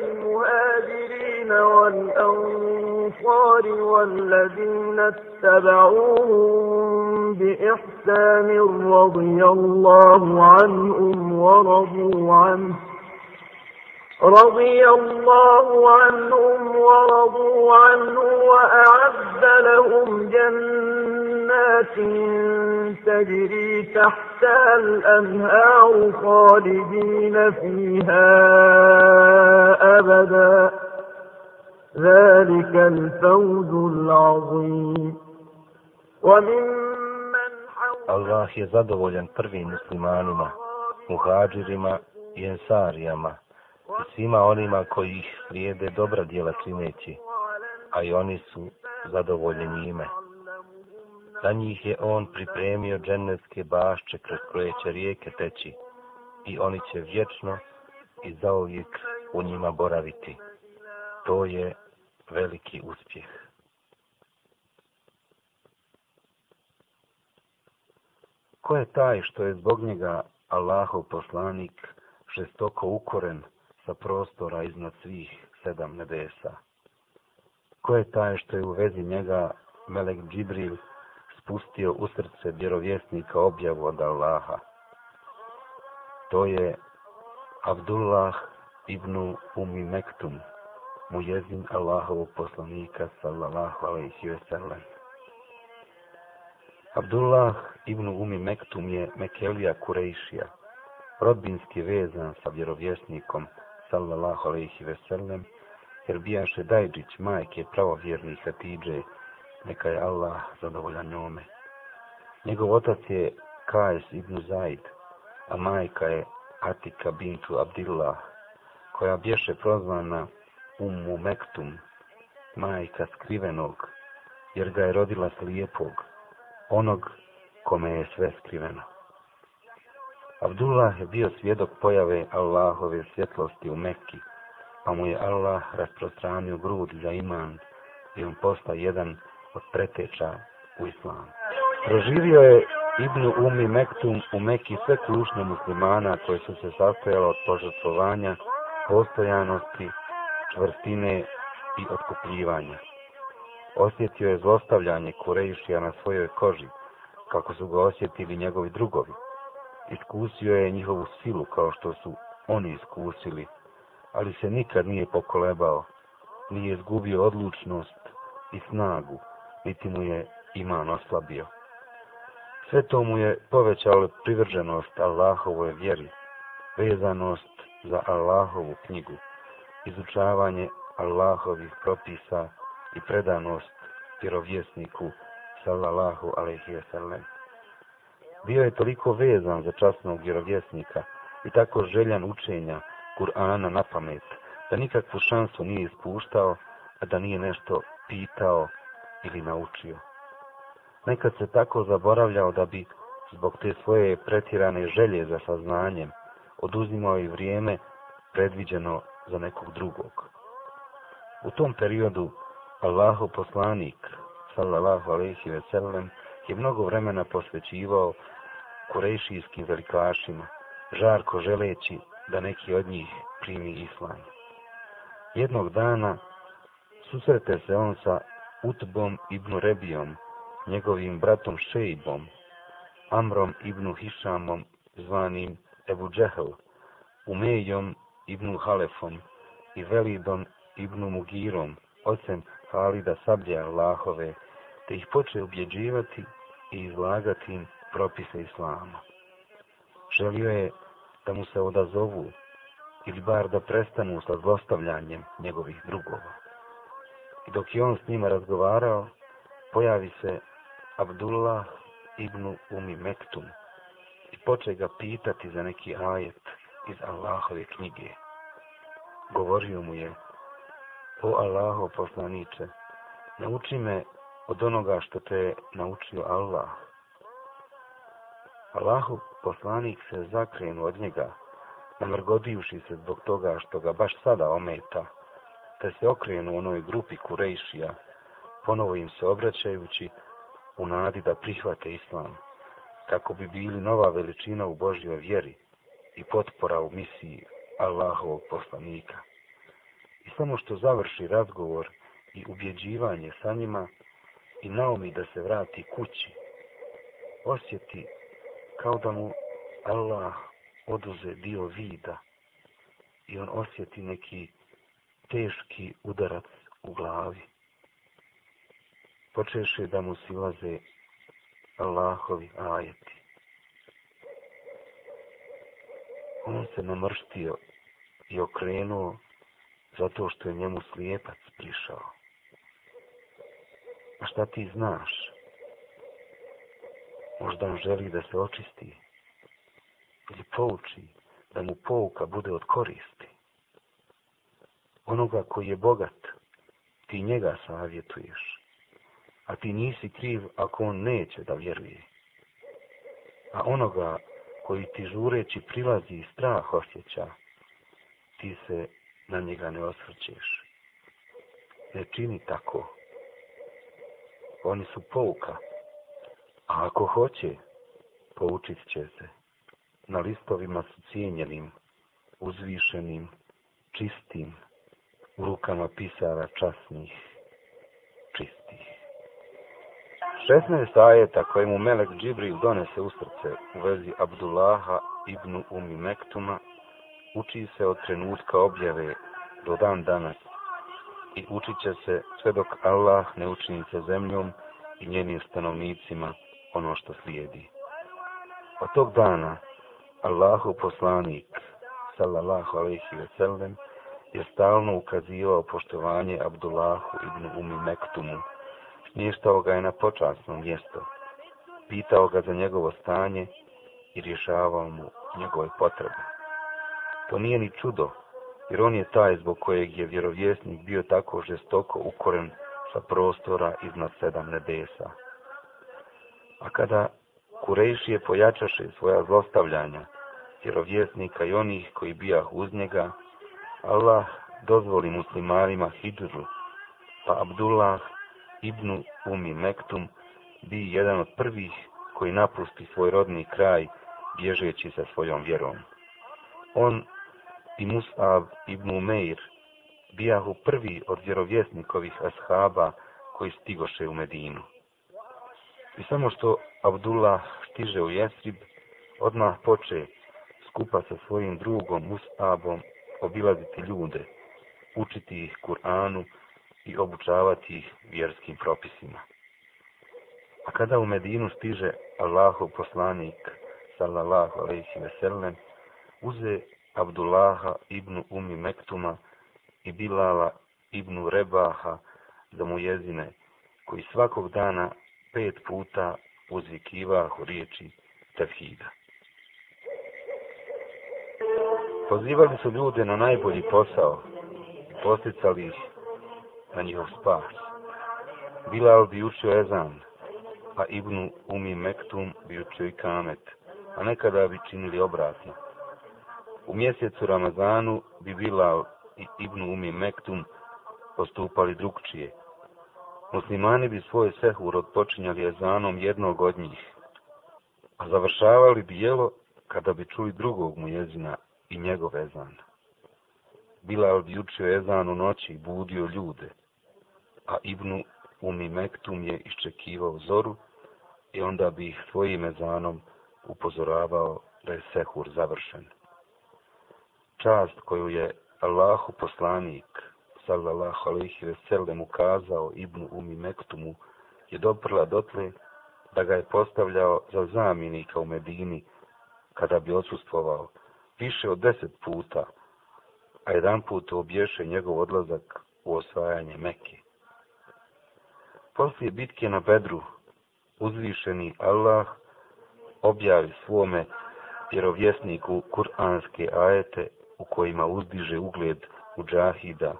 المهاجرين والأنصار والذين اتبعوهم بإحسان رضي الله عنهم ورضوا عنه. رضي الله عنهم ورضوا عنه وأعد لهم جنات تجري تحتها الأنهار خالدين فيها أبدا ذلك الفوز العظيم وممن Allah je zadovoljan prvim muslimanima, muhađirima i ensarijama, i svima onima koji ih slijede dobra djela čineći, a i oni su zadovoljni njime. Za njih je on pripremio dženevske bašče kroz koje će rijeke teći i oni će vječno i zauvijek u njima boraviti. To je veliki uspjeh. Ko je taj što je zbog njega Allahov poslanik žestoko ukoren sa prostora iznad svih sedam nebesa. Ko je taj što je u vezi njega Melek Džibril spustio u srce vjerovjesnika objavu od Allaha? To je Abdullah ibn Umi Mektum, mu jezin Allahovog poslanika sallallahu alaihi ve sellem. Abdullah ibn Umi Mektum je Mekelija Kurejšija, rodbinski vezan sa vjerovjesnikom sallallahu alaihi ve sellem, jer bijaše Dajđić, majke pravovjernih Hatidže, neka je Allah zadovoljan njome. Njegov otac je Kajs ibn Zaid, a majka je Atika bintu Abdillah, koja bješe prozvana Ummu Mektum, majka skrivenog, jer ga je rodila slijepog, onog kome je sve skriveno. Abdullah je bio svjedok pojave Allahove svjetlosti u Mekki, pa mu je Allah rasprostranio grud za iman i on posta jedan od preteča u islamu. Proživio je Ibnu Umi Mektum u Mekki sve klušne muslimana koje su se sastojale od požrtvovanja, postojanosti, čvrstine i otkupljivanja. Osjetio je zlostavljanje Kurejšija na svojoj koži, kako su ga osjetili njegovi drugovi iskusio je njihovu silu kao što su oni iskusili, ali se nikad nije pokolebao, nije izgubio odlučnost i snagu, niti mu je iman oslabio. Sve to mu je povećalo privrženost Allahovoj vjeri, vezanost za Allahovu knjigu, izučavanje Allahovih propisa i predanost vjerovjesniku sallallahu alaihi wa sallam bio je toliko vezan za časnog vjerovjesnika i tako željan učenja Kur'ana na pamet, da nikakvu šansu nije ispuštao, a da nije nešto pitao ili naučio. Nekad se tako zaboravljao da bi, zbog te svoje pretirane želje za saznanjem, oduzimao i vrijeme predviđeno za nekog drugog. U tom periodu Allahu poslanik, sallallahu alaihi ve sellem, je mnogo vremena posvećivao kurejšijskim velikašima, žarko želeći da neki od njih primi islam. Jednog dana susrete se on sa Utbom ibn Rebijom, njegovim bratom Šejbom, Amrom ibn Hišamom, zvanim Ebu Džehel, Umejom ibn Halefom i Velidom ibn Mugirom, ocem Halida Sablja Allahove, te ih poče ubjeđivati i izlagati im propise islama. Želio je da mu se odazovu ili bar da prestanu sa zlostavljanjem njegovih drugova. I dok je on s njima razgovarao, pojavi se Abdullah ibn Umi Mektum i poče ga pitati za neki ajet iz Allahove knjige. Govorio mu je, o Allaho poslaniče, nauči me od onoga što te je naučio Allah. Allahu poslanik se zakrenu od njega, namrgodivši se zbog toga što ga baš sada ometa, te se okrenu onoj grupi Kurejšija, ponovo im se obraćajući u nadi da prihvate islam, kako bi bili nova veličina u Božjoj vjeri i potpora u misiji Allahovog poslanika. I samo što završi razgovor i ubjeđivanje sa njima i naumi da se vrati kući, osjeti kao da mu Allah oduze dio vida i on osjeti neki teški udarac u glavi. Počeše da mu silaze Allahovi ajeti. On se namrštio i okrenuo zato što je njemu slijepac prišao. A šta ti znaš? Možda on želi da se očisti ili pouči da mu pouka bude od koristi. Onoga koji je bogat, ti njega savjetuješ, a ti nisi kriv ako on neće da vjeruje. A onoga koji ti žureći prilazi i strah osjeća, ti se na njega ne osvrćeš. Ne čini tako. Oni su pouka. A ako hoće, poučit će se. Na listovima su cijenjenim, uzvišenim, čistim, u rukama pisara časnih, čistih. 16 ajeta koje mu Melek Džibril donese u srce u vezi Abdullaha ibn Umi Mektuma uči se od trenutka objave do dan danas i učit će se sve dok Allah ne učini se zemljom i njenim stanovnicima ono što slijedi. Od tog dana Allahu poslanik sallallahu alaihi ve sellem je stalno ukazivao poštovanje Abdullahu ibn Umi Mektumu. Smještao ga je na počasno mjesto. Pitao ga za njegovo stanje i rješavao mu njegove potrebe. To nije ni čudo, jer on je taj zbog kojeg je vjerovjesnik bio tako žestoko ukoren sa prostora iznad sedam nebesa. A kada Kurejšije pojačaše svoja zlostavljanja, vjerovjesnika i onih koji bijah uz njega, Allah dozvoli muslimanima hidru, pa Abdullah ibn Umi Mektum bi jedan od prvih koji napusti svoj rodni kraj bježeći sa svojom vjerom. On i Mus'ab ibn Umeir bijahu prvi od vjerovjesnikovih ashaba koji stigoše u Medinu. I samo što Abdullah stiže u Jesrib, odmah poče skupa sa svojim drugom Mus'abom obilaziti ljude, učiti ih Kur'anu i obučavati ih vjerskim propisima. A kada u Medinu stiže Allahov poslanik, sallallahu alaihi ve sellem, uze Abdullaha ibn Umi Mektuma i Bilala ibn Rebaha za mu jezine, koji svakog dana pet puta uzvikivahu riječi tevhida. Pozivali su ljude na najbolji posao, posticali ih na njihov spas. Bilal bi učio ezan, a Ibnu Umi Mektum bi učio i kamet, a nekada bi činili obratno. U mjesecu Ramazanu bi Bilal i Ibnu Umi Mektum postupali drugčije. Muslimani bi svoj sehur odpočinjali ezanom jednog od njih, a završavali bi jelo kada bi čuli drugog mu jezina i njegov ezan. Bilal bi učio ezan u noći i budio ljude, a Ibnu Umi Mektum je iščekivao zoru i onda bi ih svojim ezanom upozoravao da je sehur završen čast koju je Allahu poslanik sallallahu alaihi veselem, ukazao Ibnu Umi Mektumu je doprla dotle da ga je postavljao za zamjenika u Medini kada bi odsustvovao više od deset puta, a jedan put obješe njegov odlazak u osvajanje Mekke. Poslije bitke na Bedru, uzvišeni Allah objavi svome vjerovjesniku kuranske ajete u kojima uzdiže ugled u džahida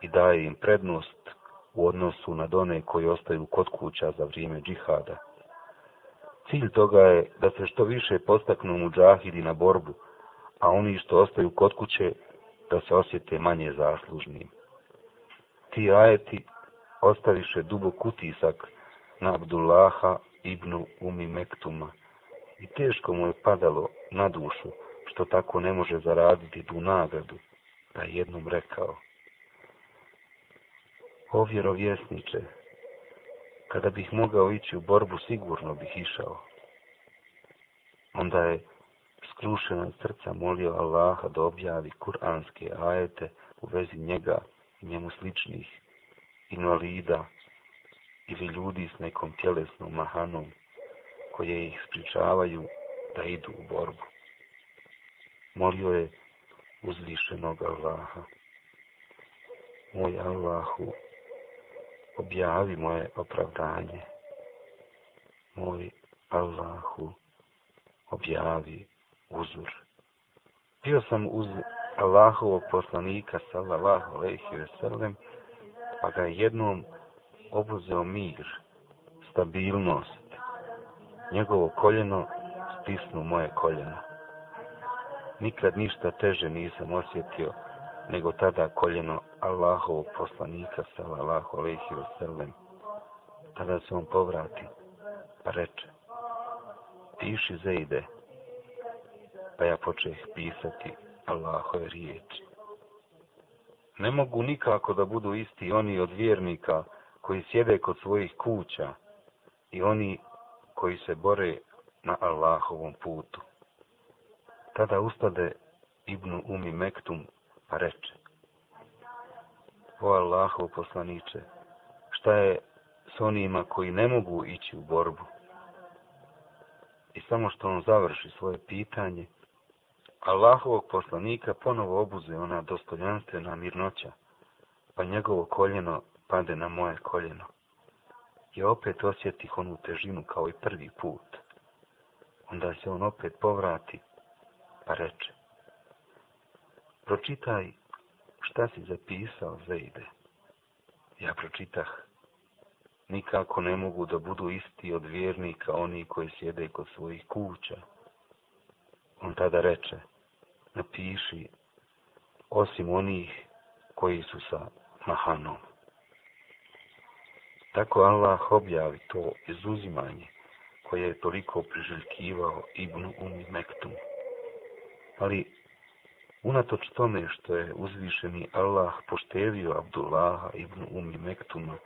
i daje im prednost u odnosu na done koji ostaju kod kuća za vrijeme džihada. Cilj toga je da se što više postaknu mu džahidi na borbu, a oni što ostaju kod kuće da se osjete manje zaslužnim. Ti ajeti ostaviše dubok utisak na Abdullaha ibn Umi Mektuma i teško mu je padalo na dušu što tako ne može zaraditi tu nagradu, pa je jednom rekao, O vjerovjesniče, kada bih mogao ići u borbu, sigurno bih išao. Onda je skrušena srca molio Allaha da objavi kuranske ajete u vezi njega i njemu sličnih invalida ili ljudi s nekom tjelesnom mahanom koje ih spričavaju da idu u borbu. Molio je uzvišenog Allaha. Moj Allahu, objavi moje opravdanje. Moj Allahu, objavi uzor. Bio sam uz Allahovog poslanika, sallallahu alaihi ve sellem, pa ga jednom obuzeo mir, stabilnost. Njegovo koljeno stisnu moje koljeno. Nikad ništa teže nisam osjetio nego tada koljeno Allahovog poslanika sallallahu alejhi ve sellem. Tada se on povrati pa reče: Piši Zejde. Pa ja počeh pisati Allahove riječi. Ne mogu nikako da budu isti oni od vjernika koji sjede kod svojih kuća i oni koji se bore na Allahovom putu. Tada ustade Ibnu Umi Mektum pa reče O Allahov poslaniče, šta je s onima koji ne mogu ići u borbu? I samo što on završi svoje pitanje, Allahovog poslanika ponovo obuze ona dostojanstvena mirnoća, pa njegovo koljeno pade na moje koljeno. I opet osjetih onu težinu kao i prvi put. Onda se on opet povrati, pa reče. Pročitaj šta si zapisao, Zejde. Ja pročitah. Nikako ne mogu da budu isti od vjernika oni koji sjede kod svojih kuća. On tada reče, napiši, osim onih koji su sa Mahanom. Tako Allah objavi to izuzimanje koje je toliko priželjkivao Ibnu Umi Mektum. Ali, unatoč tome što je uzvišeni Allah poštevio Abdullaha Ibnu Umi Mektuma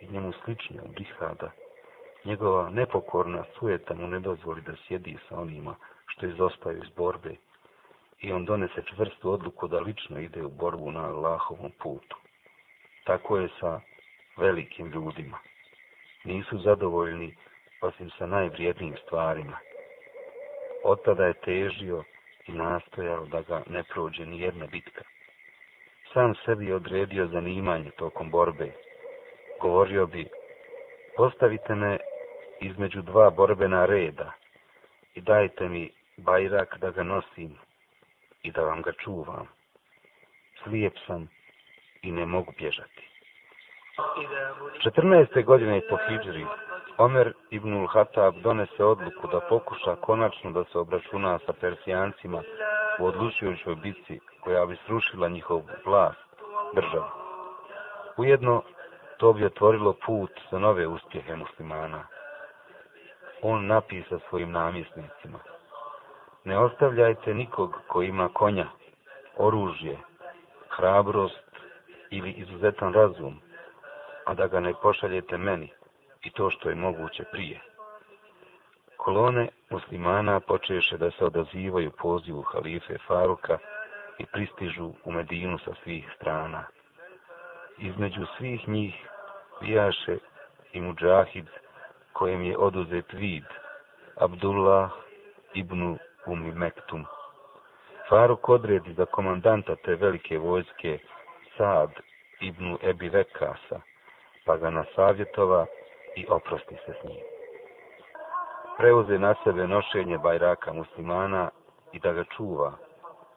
i njemu sličnja Bihada, njegova nepokorna sujeta mu ne dozvoli da sjedi sa onima što izostaju iz borbe i on donese čvrstu odluku da lično ide u borbu na Allahovom putu. Tako je sa velikim ljudima. Nisu zadovoljni osim sa najvrijednijim stvarima. Od tada je težio i nastojao da ga ne prođe ni jedna bitka. Sam sebi odredio zanimanje tokom borbe. Govorio bi, postavite me između dva borbena reda i dajte mi bajrak da ga nosim i da vam ga čuvam. Slijep sam i ne mogu bježati. 14. godine po Hidžri, Omer ibn Hatab donese odluku da pokuša konačno da se obračuna sa Persijancima u odlučujućoj bici koja bi srušila njihov vlast, državu. Ujedno, to bi otvorilo put za nove uspjehe muslimana. On napisa svojim namjesnicima. Ne ostavljajte nikog ko ima konja, oružje, hrabrost ili izuzetan razum, a da ga ne pošaljete meni i to što je moguće prije. Kolone muslimana počeše da se odazivaju pozivu halife Faruka i pristižu u Medinu sa svih strana. Između svih njih bijaše i muđahid kojem je oduzet vid, Abdullah ibn Umi Mektum. Faruk odredi za komandanta te velike vojske Saad ibn Ebi Vekasa, pa ga nasavjetova i oprosti se s njim. Preuze na sebe nošenje bajraka muslimana i da ga čuva,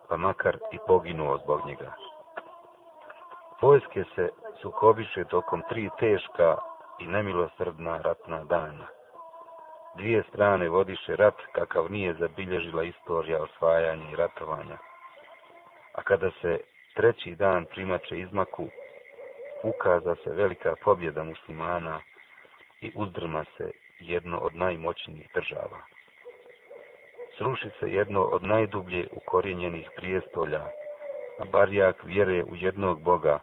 pa makar i poginuo zbog njega. Vojske se sukobiše tokom tri teška i nemilosrdna ratna dana. Dvije strane vodiše rat kakav nije zabilježila istorija osvajanja i ratovanja. A kada se treći dan primače izmaku, ukaza se velika pobjeda muslimana i uzdrma se jedno od najmoćnijih država. Sruši se jedno od najdublje ukorjenjenih prijestolja, a barjak vjere u jednog Boga,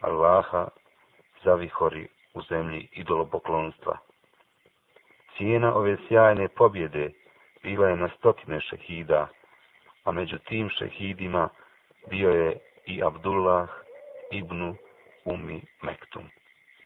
Allaha, zavihori u zemlji idolopoklonstva. Cijena ove sjajne pobjede bila je na stotine šehida, a među tim šehidima bio je i Abdullah ibn Umi Mektum.